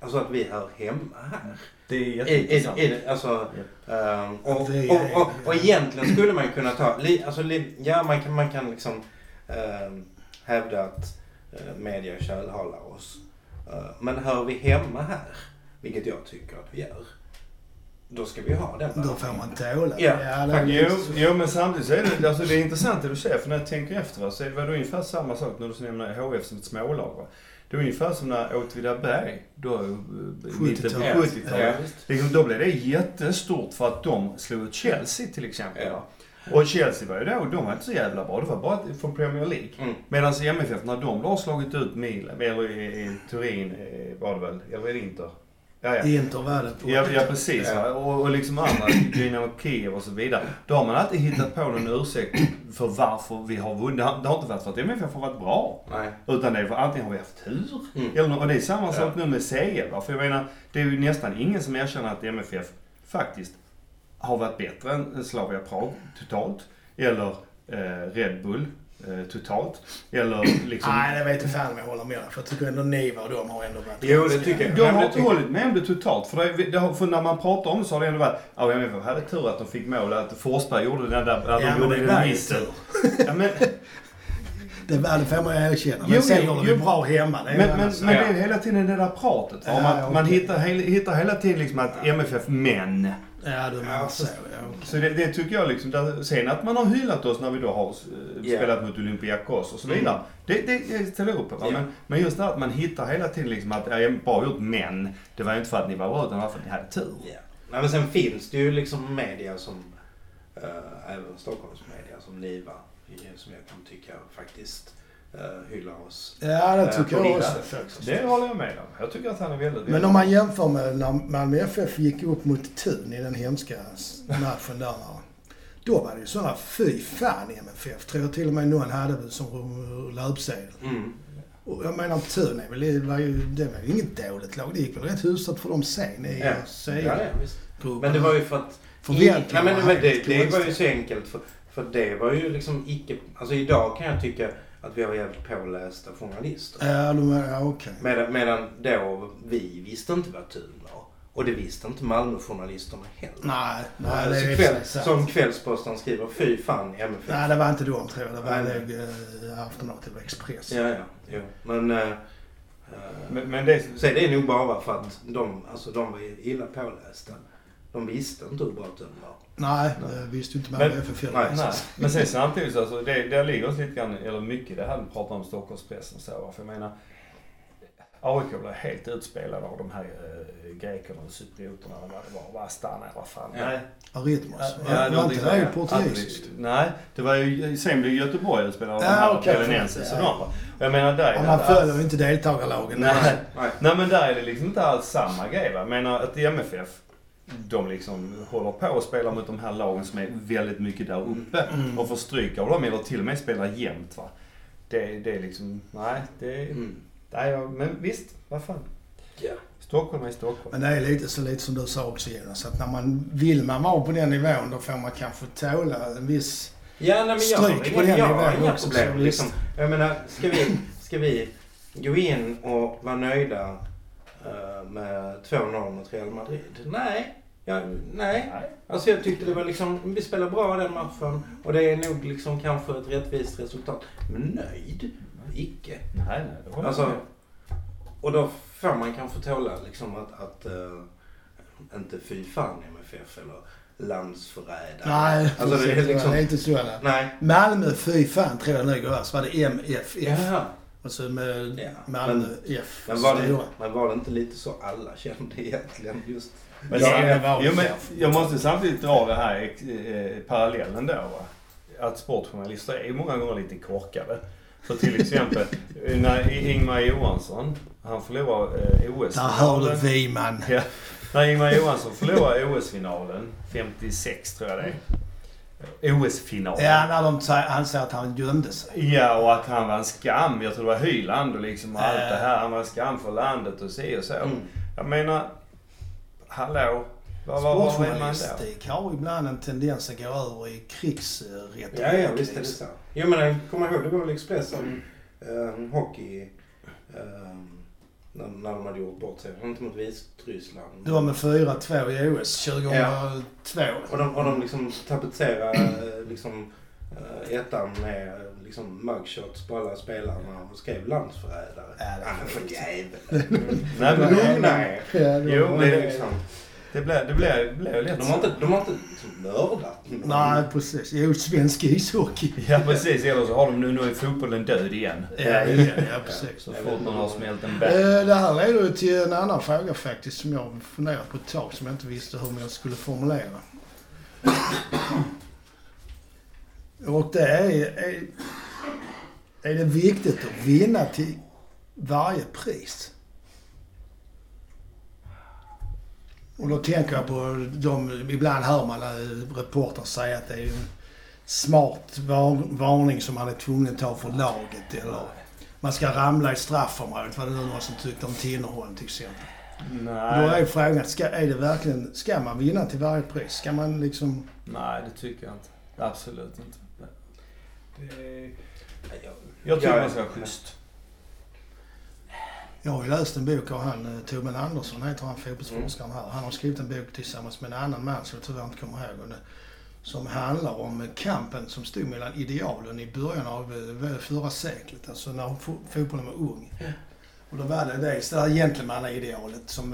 alltså att vi hör hemma här. Det är I, i, jätteintressant. i, alltså, ehm, och, och, och, och egentligen skulle man kunna ta, li, alltså, li, ja man kan, man kan liksom ehm, hävda att uh, media kölhalar oss. Eh, men hör vi hemma här, vilket jag tycker att vi gör, då ska vi ha den Då får man tåla Ja, det är Jo, så. jo, men samtidigt så är det, alltså det är intressant det du säger. För när jag tänker efter va, så är det väl ungefär samma sak när du nämner HF som ett smålag. Va? Det är ungefär som när Åtvidaberg, då eh, mitten på 70-talet. 70-talet. Ja. Liksom, då blev det jättestort för att de slog ut Chelsea till exempel. Ja. Och Chelsea var ju då, de var inte så jävla bra. Det var bara från Premier League. Mm. Medan MFF, när de då har slagit ut Milan, eller i, i Turin eh, var det väl, eller det Inter? Ja, ja. Inter var det på. Ja, ja precis. Ja. Och, och liksom andra, Dynamo Kiev och så vidare. Då har man alltid hittat på någon ursäkt för varför vi har vunnit. Det har inte varit för att MFF har varit bra. Nej. Utan det är för antingen har vi haft tur. Mm. Eller, och det är samma sak Ja. nu med CL. För jag menar, det är ju nästan ingen som erkänner att MFF faktiskt har varit bättre än Slavia Prag totalt. Eller eh, Red Bull totalt. Eller liksom... Nej, det vet jag fan om jag håller med. För jag tycker ändå Niva och de har ändå varit... Jo, det tycker jag. De men har det inte hållit med om det totalt. För, det, det har, för när man pratar om det så har det ändå varit, ja MFF hade tur att de fick mål. Att Forsberg gjorde den där, att Ja, de gjorde det den var ju missen. tur. <laughs> Ja, men, Det, det får man erkänna. Jo, Men sen jo, var vi jo. bra hemma. Det men, en men, men det är hela tiden det där pratet. va? Om Ja, att man hittar, hittar hela tiden liksom att MFF men. Ja, du menar Ja, så. Ja. Så det, det tycker jag liksom. Där, sen att man har hyllat oss när vi då har eh, spelat mot Olympiakos och så vidare. Det, det, det ställer jag upp på. Men, men just det att man hittar hela tiden liksom att, ja, bra gjort men. Det var ju inte för att ni var bra utan det var för att ni hade tur. Ja. Nej, men sen finns det ju liksom media som, eh, även Stockholmsmedia som Niva, som jag kan tycka faktiskt uh, hyllar oss. Ja, det Eh, tycker jag också faktiskt. Det håller jag med om. Jag tycker att han är väldigt... Men om man jämför med när Malmö FF gick upp mot Thun i den hemska matchen där. Då var det ju sådana, fy fan MFF. Tror jag till och med någon hade som löpsedel. Mm. Och jag menar Thun är väl, det var ju, det var ju inget dåligt lag. Det gick väl rätt hyfsat för dem sen i Ja. gruppen Men det var ju för att... Förväntningarna var men det, det var ju så enkelt för, för det var ju liksom icke... Alltså idag kan jag tycka att vi har jävligt pålästa journalister. Ja, de är, ja okej. Medan, medan då vi visste inte vad Thun var. Och det visste inte Malmöjournalisterna heller. Nej, nej det är och kväll, sant. som Kvällsposten skriver, fy fan MFF. Nej, det var inte de tror jag. Det var nog eh, Aftonbladet eller Express. Ja, ja. Jo. Men... eh, Men, men det... så är det nog bara för att de, alltså, de var illa pålästa. De visste inte hur bra Thun var. Nej, det visste inte Men- FF nej. heller. Nej, men sen samtidigt så, alltså, det, där ligger oss lite grann, eller mycket det här vi pratar om Stockholmspressen och så. För jag menar, AIK blev helt utspelade av de här äh, grekerna och cyprioterna eller vad det var. Astana vad fan. Ja. Nej. Aritmos. Ja, Ja, var inte det portugisiskt? Nej, det var ju, sen blev Göteborg utspelade av de Ja, här okej, Belenenses förlåt. och Ja. de. Och Jag menar där Ja, är man det följer ju inte deltagarlagen. Nej. Nej. Nej men där är det liksom inte alls samma grej va. Jag menar att MFF, de liksom håller på att spela mot de här lagen som är väldigt mycket där uppe. Mm. Och får stryk av dem eller till och med spelar jämnt va. Det, det är liksom, nej det Mm. nej, men visst, vad fan. Ja. Stockholm är Stockholm. Men det är lite så lite som du sa också Jonas, att när man vill man vara på den nivån då får man kanske tåla en viss... Ja, nej, men jag Stryk har på den jag nivån inga också, problem. så Liksom. Jag menar, ska vi, ska vi gå in och vara nöjda eh, med 2-0 mot Real Madrid? Nej. Ja, nej. Nej. Alltså jag tyckte det var liksom, vi spelar bra den matchen och det är nog liksom kanske ett rättvist resultat. Men nöjd? Icke. Nej, nej, det håller Alltså, och då får man kanske tåla liksom att, att eh, inte fy fan MFF eller landsförrädare. Nej, Alltså det är liksom, det är inte så. där. nej. Malmö, fy fan tror jag nog var. Så var det MFF. Jaha. Och så med Ja, Malmö F. Men var, det, men var det inte lite så alla kände egentligen? Just Men, Ja, ja, det var jo, men jag måste samtidigt dra det här eh, parallellen då. Va? Att sportjournalister är många gånger lite korkade. För till exempel när Ingmar Johansson, han förlorar eh, Där hör du OS-finalen. Wiman. Ja, när Ingmar Johansson förlorar OS-finalen, 56 tror jag det är. OS-finalen. Ja, när de säger, han säger att han gömde sig. Ja, och att han var en skam. Jag tror det var Hyland och liksom allt Äh. det här. Han var en skam för landet och si och så. Mm. Jag menar, hallå? Vad då? Sportjournalistik har ibland en tendens att gå över i krigsretorik. Ja, ja, visst är det så. Jo, men jag kommer ihåg, det var väl Expressen eh, hockey eh, när, när de hade gjort bort sig. Inte mot Vitryssland. Det var med 4-2 i OS 2002. Och de, och de liksom tapetserade eh, liksom, eh, ettan med liksom mugshots på alla spelarna och skrev landsförrädare. Ja, det men för jävel. Nej, men Lugna er. Jo, var- Det är liksom, det blev, det blev, det blev lätt de har inte, de har inte liksom mördat någon. Nej, precis. Jo, svensk ishockey. Ja, precis. Eller så har de nu, nu är fotbollen död igen. Ja, ja, ja precis. Så fort man har smält en bä. Eh, Det här leder ju till en annan fråga faktiskt som jag funderat på ett tag som jag inte visste hur jag skulle formulera. Och det är, är, är det viktigt att vinna till varje pris? Och då tänker jag på de, ibland hör man eh, reportrar säga att det är en smart var, varning som man är tvungen att ta för laget eller man ska ramla i straffområdet. Var det någon som tyckte om Tinnerholm till exempel. Då är Nej, frågan, ska, är det verkligen, ska man vinna till varje pris? Ska man liksom... nej, det tycker jag inte. Absolut inte. Det, Jag, jag tycker man ska vara schysst. Jag har ju läst en bok av han, eh, Torbjörn Andersson heter han, fotbollsforskaren här. Han har skrivit en bok tillsammans med en annan man som jag tyvärr inte kommer ihåg. nu, Som handlar om eh, kampen som stod mellan idealen i början av eh, förra seklet. Alltså när fo- fotbollen var ung. Och då var det dels det där gentlemannaidealet som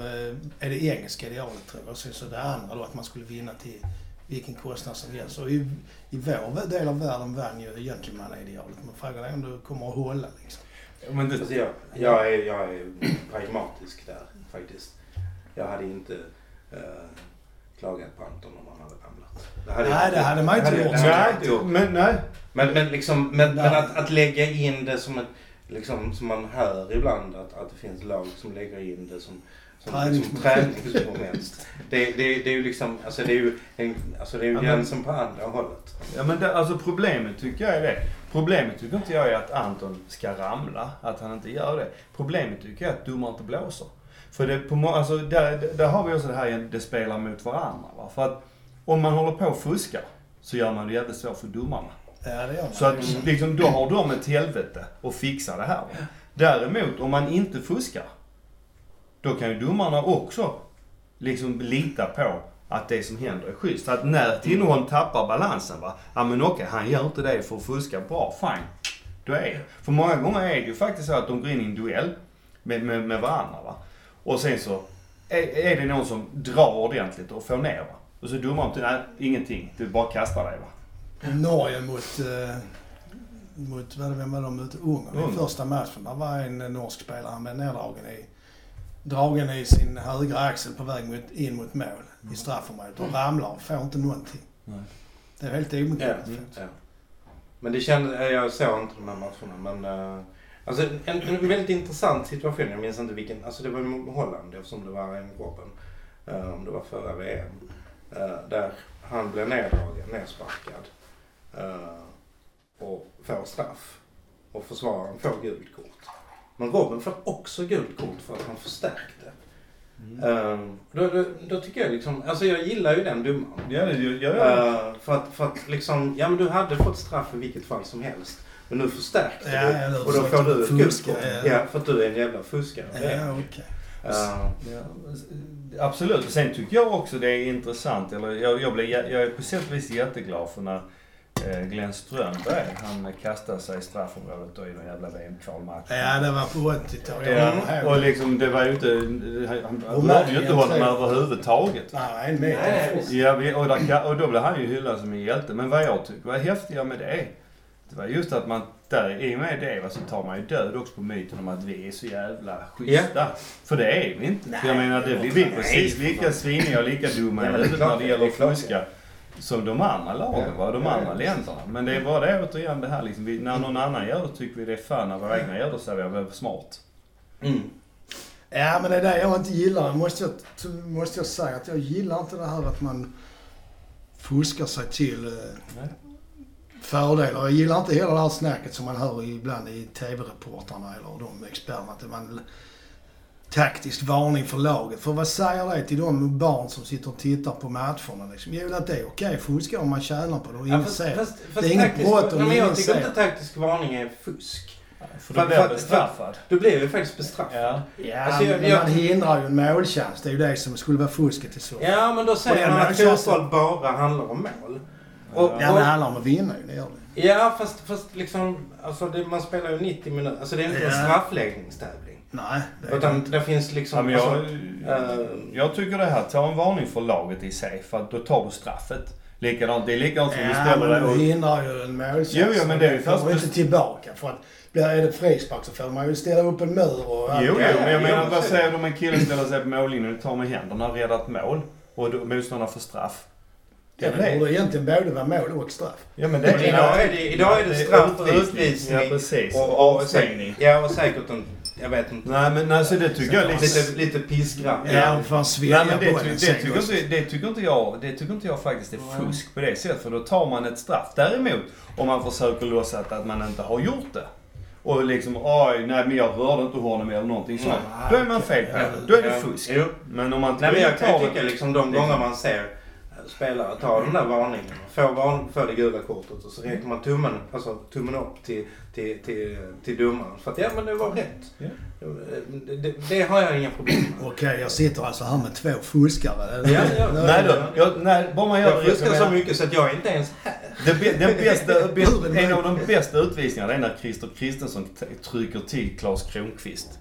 är det engelska idealet tror jag. Och sen så det andra då att man skulle vinna till vilken kostnad som helst. Och i, i vår del av världen vann ju gentlemannaidealet. Men frågan är om det kommer att hålla liksom. Men Alltså det, jag, jag, är, jag är pragmatisk där faktiskt. Jag hade inte eh, klagat på Anton om han hade ramlat. Det hade jag Nej, det hade man inte det gjort. hade jag nej, inte gjort. men nej. Men, men, liksom, men, Nej. men att, att lägga in det som ett, liksom, som man hör ibland att, att det finns lag som lägger in det som, Träningsmoment. träningsmoment. <laughs> Det, det, det är ju liksom, alltså det är ju, en, alltså det är ju gränsen på andra hållet. Ja, men det, alltså problemet tycker jag är det. Problemet tycker inte jag är att Anton ska ramla, att han inte gör det. Problemet tycker jag är att domaren inte blåser. För det, på, alltså, där, där har vi också det här, det spelar mot varandra. Va? För att om man håller på och fuskar så gör man det jävligt svårt för domarna. Ja, det gör man. Så att liksom, då har de ett helvete och fixar det här. Va? Däremot om man inte fuskar, då kan ju domarna också liksom lita på att det som händer är schysst. Att när Tinnerholm tappar balansen, va, ja men okej, han gör inte det för att fuska bra, fine. Då är det. För många gånger är det ju faktiskt så att de går in i en duell med, med, med varandra. Va? Och sen så är, är det någon som drar ordentligt och får ner. Va? Och så domaren, nej ingenting, du bara kastar dig. Va? Norge mot... Eh, mot vem var de mot? Ungern. I första matchen. Där var en norsk spelare. Han blev neddragen i... Dragen i sin högra axel på väg mot, in mot mål i straffområdet. Och ramlar och får inte någonting. Nej. Det är helt Ja, obegripligt. ja. Men det kände, jag såg inte de här matcherna men eh, Alltså en, en väldigt intressant situation, jag minns inte vilken, alltså det var i Holland eftersom det var en Robben. Uh, om det var förra VM. eh, där han blev neddragen, nedsparkad. eh, och får straff. Och försvararen får gult kort. Men Robben får också gult kort för att han förstärkte. Eh, då, då, då tycker jag liksom, alltså jag gillar ju den domaren. Ja, det gör jag. Eh, för, att, för att liksom, ja men du hade fått straff i vilket fall som helst. Men nu förstärkte Ja, du. ja, och då får du ett gult fuska, kort. ja. Ja, för att du är en jävla fuskare. Ja, okej. Eh, Ja, absolut. Och sen tycker jag också det är intressant, eller jag, jag, blir, jag är på sätt och vis jätteglad för när eh, Glenn Strömberg, han kastade sig i straffområdet då i någon jävla VM-kvalmatch. Ja, det var på 80-talet. Jag Ja, och liksom det var ju inte, han rörde ju inte honom överhuvudtaget. Nej, en meter. Ja, och, där, och då blev han ju hyllad som en hjälte. Men vad jag tycker var häftiga med det, det var just att man där, i och med det va, så tar man ju död också på myten om att vi är så jävla schyssta. För det är vi inte. Nej, För jag menar, det, vi, är precis lika sviniga och lika dumma Ja, i huvudet när det gäller att klart fuska. Som de andra lagen Ja. va, de Ja, andra ja, länderna. Men det är bara det återigen det här liksom. Vi, när någon annan gör det tycker vi det är fan. När våra egna gör det så är vi väl smart. Mm. Ja, men det är det jag inte gillar. Måste jag, måste jag säga att jag gillar inte det här att man fuskar sig till eh, Nej. fördelar. Jag gillar inte hela det här snacket som man hör ibland i TV-reportrarna eller de experterna. Att man taktisk varning för laget. För vad säger det till de barn som sitter och tittar på matcherna? Liksom? Jo, att det är okej att fuska om man tjänar på det och Ja, ingen fast, ser. fast, fast Det är inget brott om ingen Jag tycker ser. inte taktisk varning är fusk. För då blir jag bestraffad. Du blir ju faktiskt bestraffad. Ja. Ja, Alltså, jag- men jag- man hindrar ju en målchans. Det är ju det som skulle vara fusket i så. Ja, men då säger man att fotboll bara handlar om mål. Och, Ja, Ja, men det handlar om att vinna ju. Det gör det. ja, fast, fast liksom, alltså det, man spelar ju 90 minuter. Alltså det är inte en Ja. straffläggningstävling. Nej, det är Utan det finns liksom... Ja, jag, alltså, eh, jag tycker det här, ta en varning för laget i sig för att då tar du straffet. Likadant, det är likadant som du Ja, ställer men dig du och... hindrar ju en målchans. Jo, jo, men det är ju fast- inte tillbaka. För att är det frispark så får man ju ställa upp en mur och allt. Jo, jo, Ja, men jag ja, menar vad säger du om en kille ställer sig på mållinjen och tar med händerna och räddar ett mål och då- motståndaren får straff? Ja, det borde egentligen både vara mål och straff. Ja, men Men idag är det, idag är det straff och utvisning. Ja, precis. Och, Och och, avstängning. ja, och säkert en... Jag vet inte. Nej, men alltså det tycker jag är lite... Lite, piskrapp. Ja, svälja Nej, men det, ty, det, tycker inte, det, tycker inte jag, det tycker inte jag faktiskt är fusk på det sättet. För då tar man ett straff. Däremot, om man försöker låtsas att man inte har gjort det. Och liksom, oj, nej men jag rörde inte honom eller någonting sånt. Då är man fel på det. Då är det fusk. Men om man Nej, men jag kan tycka liksom de gånger man ser spelare ta den där varningen och får varning för det gula kortet och så räcker man tummen, alltså tummen upp till, till, till, till domaren. För att ja men det var rätt. Ja. Det, det, det har jag inga problem med. Okej, jag sitter alltså här med två fuskare. Ja, ja. Nej då, jag, nej, bara man gör Jag fuskar så mycket så att jag är inte ens här. Det, den bästa, <laughs> bästa, en av de bästa utvisningarna är när Christer Kristensson trycker till Klas Kronqvist.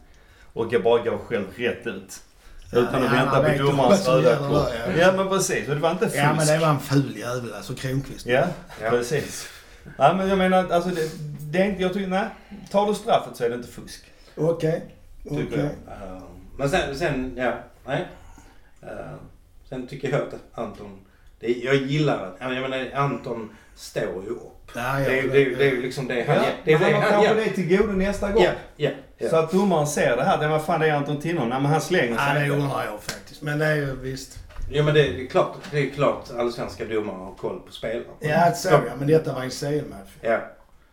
Och jag bara går själv rätt ut. Utan Ja, att vänta på domarens röda kort. ja. Ja men precis, och det var inte fusk. Ja, men det var en ful jävel alltså, Kronqvist. Ja, Ja. precis. Nej men jag menar, alltså det, det är inte, jag tycker, nej. Tar du straffet så är det inte fusk. Okej. Tycker Okej. jag. Eh, Men sen, sen ja, nej. Eh, Sen tycker jag att Anton, det, jag gillar att, jag menar Anton står ju upp. Ja, Det, ja, är ju- det, är ju- det är ju liksom det han Ja, gör. Det är men det han har han kanske det till godo nästa gång. Ja, ja, ja. Så att domaren ser det här. Det, vad fan det är Anton Tinnerholm? Nej men han slänger Ja, sig det inte. undrar jag faktiskt. Men det är ju visst. Jo men det är klart, det är klart allsvenska domare har koll på spelare. Ja, det såg jag. Men detta var en CL-match. Ja,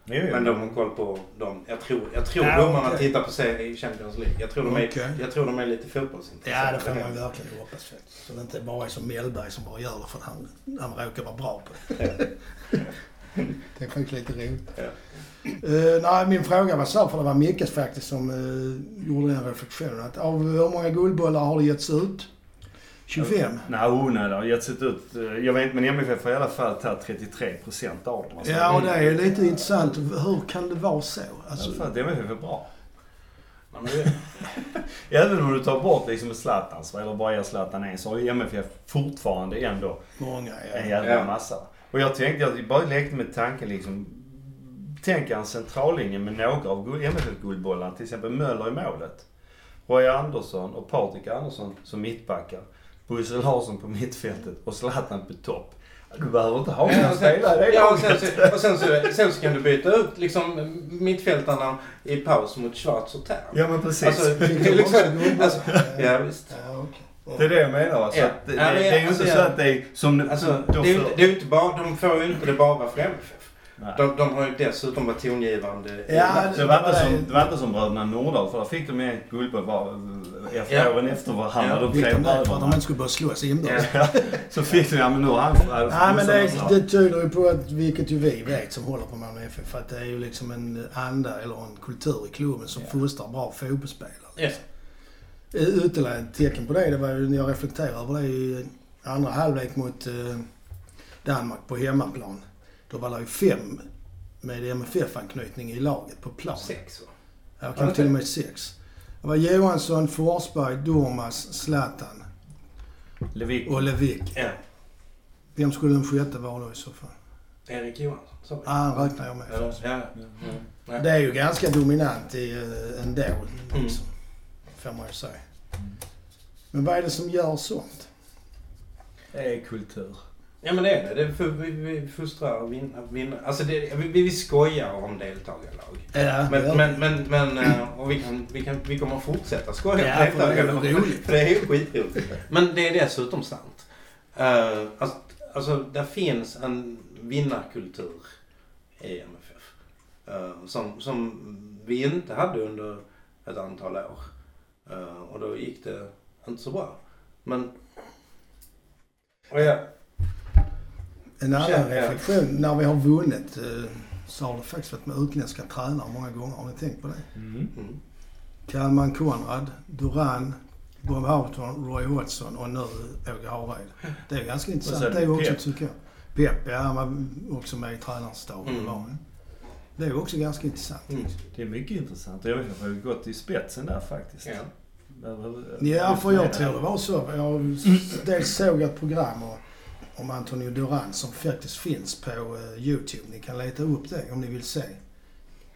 Jo, jo. men de har koll på dem. Jag tror, jag tror Ja, domarna okej. tittar på sig i Champions League. Jag tror de är, jag tror de är lite fotbollsintresserade. Ja, det får man ju verkligen hoppas faktiskt. Så det inte bara är som Mellberg som bara gör det för att han, han råkar vara bra på det. <laughs> det är faktiskt lite roligt. Ja. Uh, nej, min fråga var så, för det var Mickes faktiskt som uh, gjorde den reflektionen. Att av hur många guldbollar har det getts ut? 25? Nej, oh, nej, det har getts ut. eh, Jag vet inte, men MFF har i alla fall tagit 33 procent av dem. Alltså, Ja, och det är lite intressant. Hur kan det vara så? Alltså, Alltså, för att MFF är bra. Ja, <laughs> Även om du tar bort liksom Zlatans, eller bara ger Zlatan en, så har ju MFF fortfarande ändå många, en ja. jävla Ja. massa. Och jag tänkte, jag bara lekte med tanken liksom. Tänk er en centrallinje med några av guld- MFF-guldbollarna. Till exempel Möller i målet. Roy Andersson och Patrik Andersson som mittbackar. Bosse Larsson på mittfältet och Zlatan på topp. Du behöver inte ha några spelare det ja, och sen, så, och sen, så, sen så kan du byta ut liksom mittfältarna i paus mot Schwarz och Tern. Ja men precis. Alltså, är de liksom, alltså, ja visst. Ja, okej. det är det jag menar. va. Så Ja. att det, Ja, det, det är ju alltså, inte så att det är som... Alltså, är inte, det är ju inte bara, de får ju inte det bara för MFF. De, de har ju dessutom varit tongivande. Ja, Det var, inte som, det var inte som bröderna Nordahl för där fick de en guldboll bara efter Ja. åren efter varandra. Ja. De tre de det för att de bröderna. inte skulle börja slåss inbördes? Ja. Så fick de, ja men nu har han... Nej men det, det tyder ju på att, vilket ju vi vet som håller på Malmö FF, att det är ju liksom en anda eller en kultur i klubben som Ja. fostrar bra fotbollsspelare. Ja. Ytterligare ett tecken på det, det var ju när jag reflekterade över det i andra halvlek mot eh, Danmark på hemmaplan. Då var det ju fem med MFF-anknytning i laget på plan. Sex va? Ja, Ja, kanske till och med sex. Det var Johansson, Forsberg, Durmaz, Zlatan Levik. och Levik. Ja. Vem skulle den sjätte vara då i så fall? Erik Johansson. Så. Ah, han räknar jag med. Först. ja. Nej. Det är ju ganska dominant i, eh, ändå. Mm. Liksom, Får man ju säga. Men vad är det som gör sånt? Det är kultur. Ja men det är det. det för, vi, vi fostrar och vinna, vinna. Alltså det, vi, vi skojar om deltagarlag. Ja, Men, men, men, men eh, och vi, kan, vi, kan, vi kommer fortsätta skoja Ja, om för det är deltagarlag. roligt. För <laughs> det är ju skitroligt. Men det är dessutom sant. Uh, alltså, alltså, där finns en vinnarkultur i MFF. eh, som, som vi inte hade under ett antal år. Eh, och då gick det inte så bra. Men... Och ja, En annan reflektion. När vi har vunnit eh, så har det faktiskt varit med utländska tränare många gånger. Har ni tänkt på det? Mm. mm. Kalman Konrad, Duran, Bob Houghton, Roy Hodgson och nu Åge Hareide. Det är ganska intressant det är också Pep. tycker jag. Pep, ja han var också med i tränarstaben. Mm. var. Det är också ganska intressant. Mm. Det är mycket intressant. Jag har ju gått i spetsen där faktiskt. Ja. Ja, för jag tror det var så. Jag dels såg ett program och- om Antonio Duran som faktiskt finns på eh, Youtube. Ni kan leta upp det om ni vill se.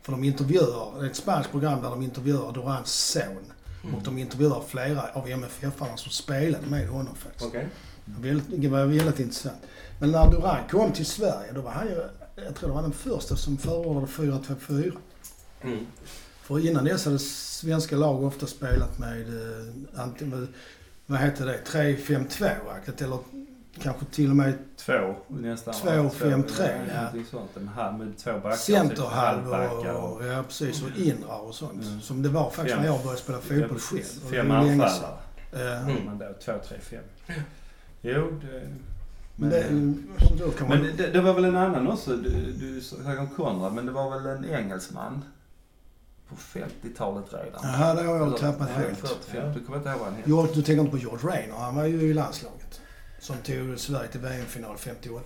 För de intervjuar, det är ett spanskt program där de intervjuar Durans son. Och de intervjuar flera av MFF-arna som spelade med honom faktiskt. Väldigt, det var väldigt intressant. Men när Duran kom till Sverige, då var han ju, jag tror det var den första som förordade 4-2-4. Mm. För innan dess hade svenska lag ofta spelat med, eh, med, vad heter det, 3-5-2-aktigt eller kanske till och med Två nästan. Två, fem, tre, ja. ja. Sånt. En halv med två backar. typ centerhalv halvbackar och, ja precis, och inrar och sånt. Mm. Som det var faktiskt Fem- när jag började spela Ja, fotboll själv. Och Fem anfallare. sedan. Eh. Men då två, tre, fem. Jo, det... Men det, man... Men det, det var väl en annan också, du, du sa om Konrad, men det var väl en engelsman på 50-talet redan? Jaha, det har jag Eller- tappat helt. 45, du kommer inte ihåg vad han hette? Du tänker inte på George Rayner. Han var ju i landslaget. Som tog Sverige till VM-final 58.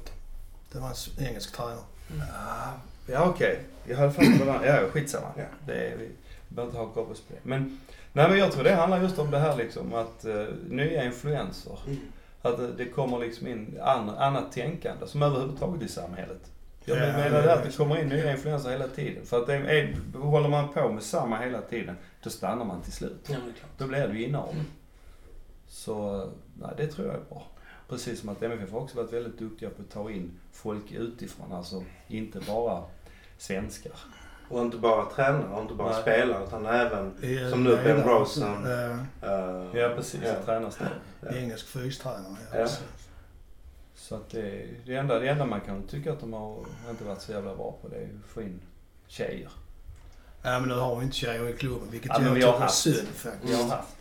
Det var en engelsk tränare. Ah, Ja, okej. Jag hade fått det där. Ja, skitsamma. Ja. Det är, vi behöver inte haka upp oss på det. Men, nej, men jag tror det handlar just om det här liksom att uh, nya influenser. Mm. Att det, det kommer liksom in an, annat tänkande som överhuvudtaget i samhället. Jag Ja, menar det det att det kommer in nya influenser hela tiden. För att det är, håller man på med samma hela tiden, då stannar man till slut. Ja, men det är klart. Då blir det ju inavel. Mm. Så, nej det tror jag är bra. Precis som att MFF har också varit väldigt duktiga på att ta in folk utifrån. Alltså inte bara svenskar. Och inte bara tränare och inte bara Nej. spelare utan även Eh, Som nu, Ben. Rosen. Uh, Ja precis, Ja. tränarstab. Ja. engelsk fystränare. Ja. Ja. Så att det, det, enda, det enda man kan tycka att de har inte varit så jävla bra på det är att få in tjejer. Ja, men nu har vi inte tjejer i klubben, vilket Ja, men jag vi har tycker är haft. synd faktiskt. Vi har haft.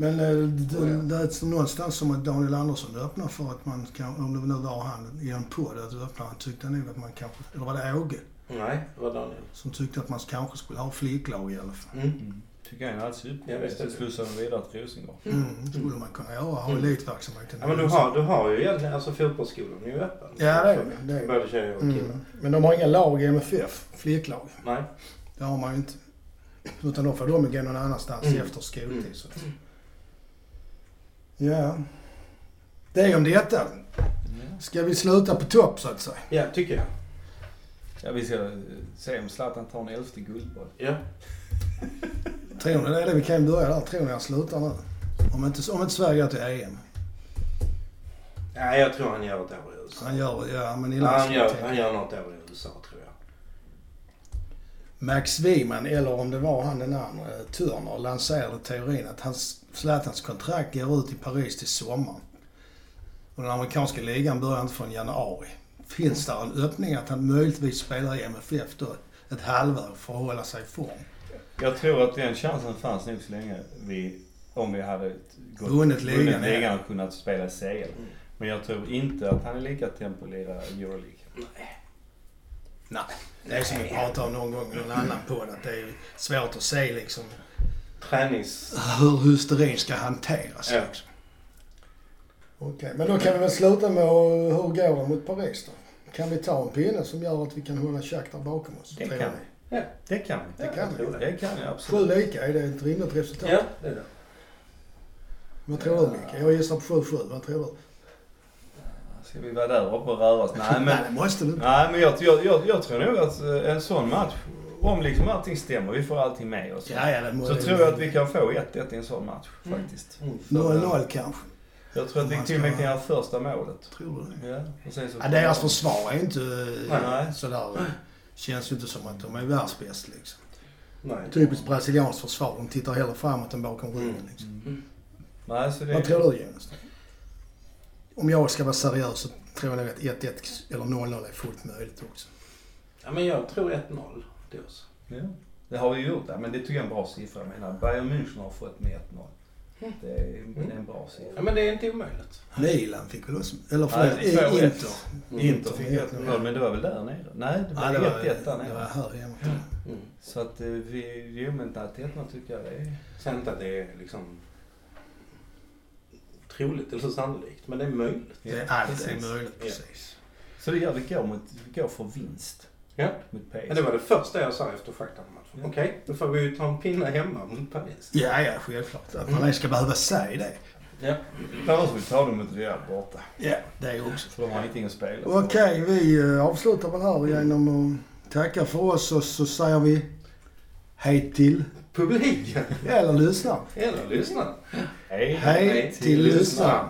Men eh, det, det är någonstans som att Daniel Andersson öppnar för att man kan, om det nu var han i en podd, att öppna, han tyckte nog att man kanske, eller var det Åge, Nej, det var Daniel. som tyckte att man kanske skulle ha flicklag i alla fall. Mm. Mm. Tycker jag är alldeles utmärkt. visst är Så det. slussar de vidare till Rosengård. Mm, skulle man kunna göra, ha Mm. elitverksamheten. Ja, men du har, du har ju egentligen, alltså fotbollsskolan är ju öppen. Ja, det är det. det. är det. Både tjejer och killar. Mm. Men de har inga lag i MFF, flicklag. Nej. Det har man ju inte. Utan då får de gå någon annanstans Mm. efter skoltid. Så. Ja. Det är om detta. Ska vi sluta på topp så att säga? Ja, tycker jag. ja, vi ska se om Zlatan tar en elfte guldboll. Ja. Tror ni det? är det? Vi kan börja där. Tror ni han slutar nu? Om inte, om inte Sverige går till EM. ja, jag tror han gör ett år i USA. Han gör ja, men i Ja, han, gör, han gör något år i USA, tror jag. Max Wiman, eller om det var han den andra, eh, Turner, lanserade teorin att hans, Zlatans kontrakt går ut i Paris till sommaren. Och den amerikanska ligan börjar inte förrän januari. Finns där en öppning att han möjligtvis spelar i MFF då ett halvår för att hålla sig i form? Jag tror att den chansen fanns nog så länge vi, om vi hade gått, Vunnit ligan, ligan och kunnat spela CL. Mm. Men jag tror inte att han är lika tempolera Euroleague. Nej. Det är som vi pratade om någon gång i någon annan podd, att det är svårt att se liksom Tränings... hur hysterin ska hanteras. Ja. Liksom. Okej, men då kan vi väl sluta med att, hur går det mot Paris då? Kan vi ta en pinne som gör att vi kan hålla Shakhtar bakom oss? Det kan vi. Det kan vi. Det kan vi. Det kan vi Sju absolut. lika, är det ett rimligt resultat? Ja, det är det. Vad tror du Micke? Jag gissar på 7-7. Vad tror du? Ska vi vara där uppe och röra oss? Nej men, <laughs> Nej, det måste du inte. nej, men jag, jag, jag, jag tror nog att eh, en sån match, om liksom allting stämmer, vi får allting med oss. Ja, ja, det Så det- tror jag att vi kan få 1-1 i en sån match faktiskt. Mm. 0-0 kanske. Jag tror att vi till och med kan göra första målet. Tror du det? Ja, och sen så Ja, deras försvar är inte eh, Nej. sådär... Känns ju inte som att de är världsbäst liksom. Nej. Typiskt brasilianskt försvar. De tittar hellre framåt än bakom ryggen liksom. Mm. Nej, så det... Vad tror du Jonas? Om jag ska vara seriös så tror jag nog att 1-1 eller 0-0 är fullt möjligt också. Ja, men jag tror 1-0 till oss. Ja, det har vi gjort. Ja, men det tycker jag är en bra siffra. Jag menar, Bayern München har fått med 1-0. Det är, det är en bra Ja, siffra. men det är inte omöjligt. Milan fick väl också... Eller förlåt, är 2-1. Inter. Inte fick Inter. 1-0, men det var väl där nere? Nej, det var Ja, det var, 1-1 där det var nere. här hemma. Mm. Så att eh, vi, jo men att 1-0 tycker jag det är... Sen att det är liksom troligt eller sannolikt, men det är möjligt. Det är allt är precis. möjligt, Ja. precis. Så det gör vi går, mot, vi går för vinst Ja. mot. Men det var det första jag sa efter faktamatchen. Ja. Okej, då får vi ju ta en pinne hemma mot Paris. Ja, ja, självklart. Att man inte ska behöva säga det. Ja. Annars får vi ta dem mot Real borta. Ja, det är också. För de har ingenting att spela. Okej, vi eh, avslutar väl här genom att tacka för oss och så säger vi hej till, Publiken! eller lyssna. Eller lyssna. Hej, Hej till lyssnaren.